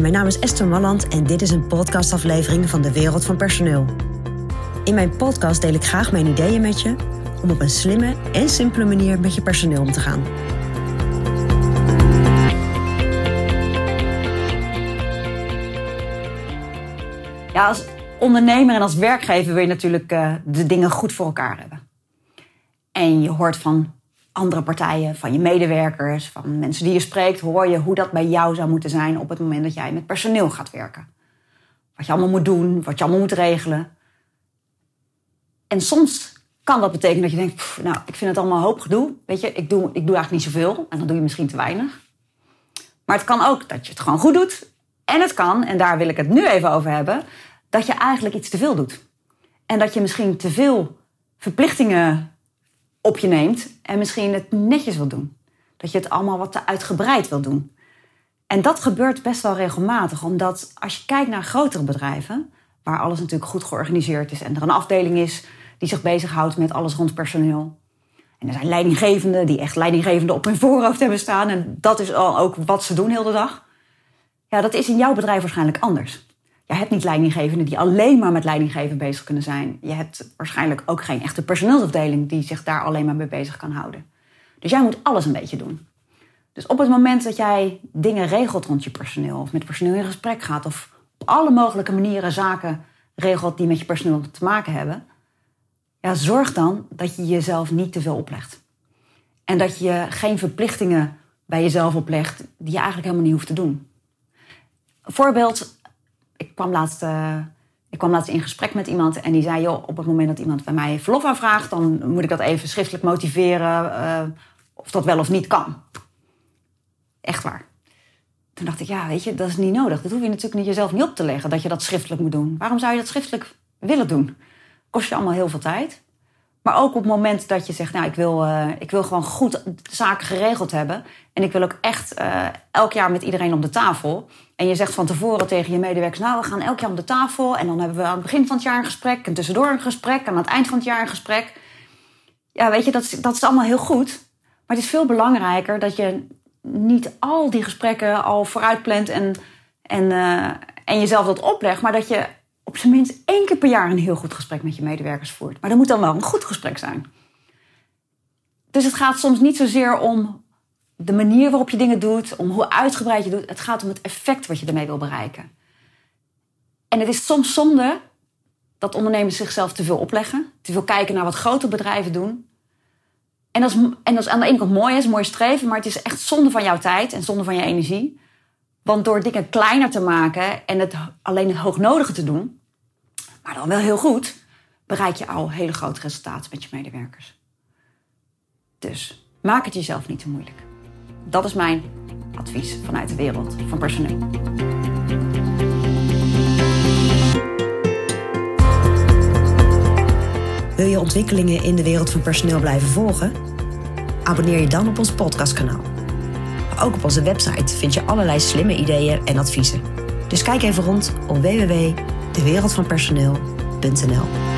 Mijn naam is Esther Malland en dit is een podcastaflevering van de Wereld van Personeel. In mijn podcast deel ik graag mijn ideeën met je om op een slimme en simpele manier met je personeel om te gaan. Ja, als ondernemer en als werkgever wil je natuurlijk uh, de dingen goed voor elkaar hebben. En je hoort van andere partijen, van je medewerkers, van mensen die je spreekt, hoor je hoe dat bij jou zou moeten zijn op het moment dat jij met personeel gaat werken. Wat je allemaal moet doen, wat je allemaal moet regelen. En soms kan dat betekenen dat je denkt, nou, ik vind het allemaal hoop gedoe. Weet je, ik doe, ik doe eigenlijk niet zoveel en dan doe je misschien te weinig. Maar het kan ook dat je het gewoon goed doet. En het kan, en daar wil ik het nu even over hebben, dat je eigenlijk iets te veel doet. En dat je misschien te veel verplichtingen op je neemt en misschien het netjes wil doen. Dat je het allemaal wat te uitgebreid wil doen. En dat gebeurt best wel regelmatig, omdat als je kijkt naar grotere bedrijven, waar alles natuurlijk goed georganiseerd is en er een afdeling is die zich bezighoudt met alles rond personeel. En er zijn leidinggevenden die echt leidinggevenden op hun voorhoofd hebben staan en dat is al ook wat ze doen heel de dag. Ja, dat is in jouw bedrijf waarschijnlijk anders. Je hebt niet leidinggevenden die alleen maar met leidinggeven bezig kunnen zijn. Je hebt waarschijnlijk ook geen echte personeelsafdeling die zich daar alleen maar mee bezig kan houden. Dus jij moet alles een beetje doen. Dus op het moment dat jij dingen regelt rond je personeel, of met personeel in gesprek gaat, of op alle mogelijke manieren zaken regelt die met je personeel te maken hebben, ja, zorg dan dat je jezelf niet te veel oplegt. En dat je geen verplichtingen bij jezelf oplegt die je eigenlijk helemaal niet hoeft te doen. Voorbeeld, kwam laatst, uh, ik kwam laatst in gesprek met iemand en die zei: joh, op het moment dat iemand bij mij verlof aanvraagt, dan moet ik dat even schriftelijk motiveren uh, of dat wel of niet kan. Echt waar. Toen dacht ik, ja, weet je, dat is niet nodig. Dat hoef je natuurlijk niet jezelf niet op te leggen, dat je dat schriftelijk moet doen. Waarom zou je dat schriftelijk willen doen? Kost je allemaal heel veel tijd. Maar ook op het moment dat je zegt, nou, ik wil, uh, ik wil gewoon goed zaken geregeld hebben. En ik wil ook echt uh, elk jaar met iedereen om de tafel. En je zegt van tevoren tegen je medewerkers, nou, we gaan elk jaar om de tafel. En dan hebben we aan het begin van het jaar een gesprek. En tussendoor een gesprek. En aan het eind van het jaar een gesprek. Ja, weet je, dat is, dat is allemaal heel goed. Maar het is veel belangrijker dat je niet al die gesprekken al vooruitplant en, en, uh, en jezelf dat oplegt. Maar dat je op zijn minst één keer per jaar een heel goed gesprek met je medewerkers voert. Maar dat moet dan wel een goed gesprek zijn. Dus het gaat soms niet zozeer om de manier waarop je dingen doet, om hoe uitgebreid je doet. Het gaat om het effect wat je ermee wil bereiken. En het is soms zonde dat ondernemers zichzelf te veel opleggen, te veel kijken naar wat grote bedrijven doen. En dat is, en dat is aan de ene kant mooi, is mooi streven, maar het is echt zonde van jouw tijd en zonde van je energie. Want door dingen kleiner te maken en het alleen het hoognodige te doen, maar dan wel heel goed, bereik je al hele grote resultaten met je medewerkers. Dus maak het jezelf niet te moeilijk. Dat is mijn advies vanuit de wereld van personeel. Wil je ontwikkelingen in de wereld van personeel blijven volgen? Abonneer je dan op ons podcastkanaal. Ook op onze website vind je allerlei slimme ideeën en adviezen. Dus kijk even rond op www.dewereldvanpersoneel.nl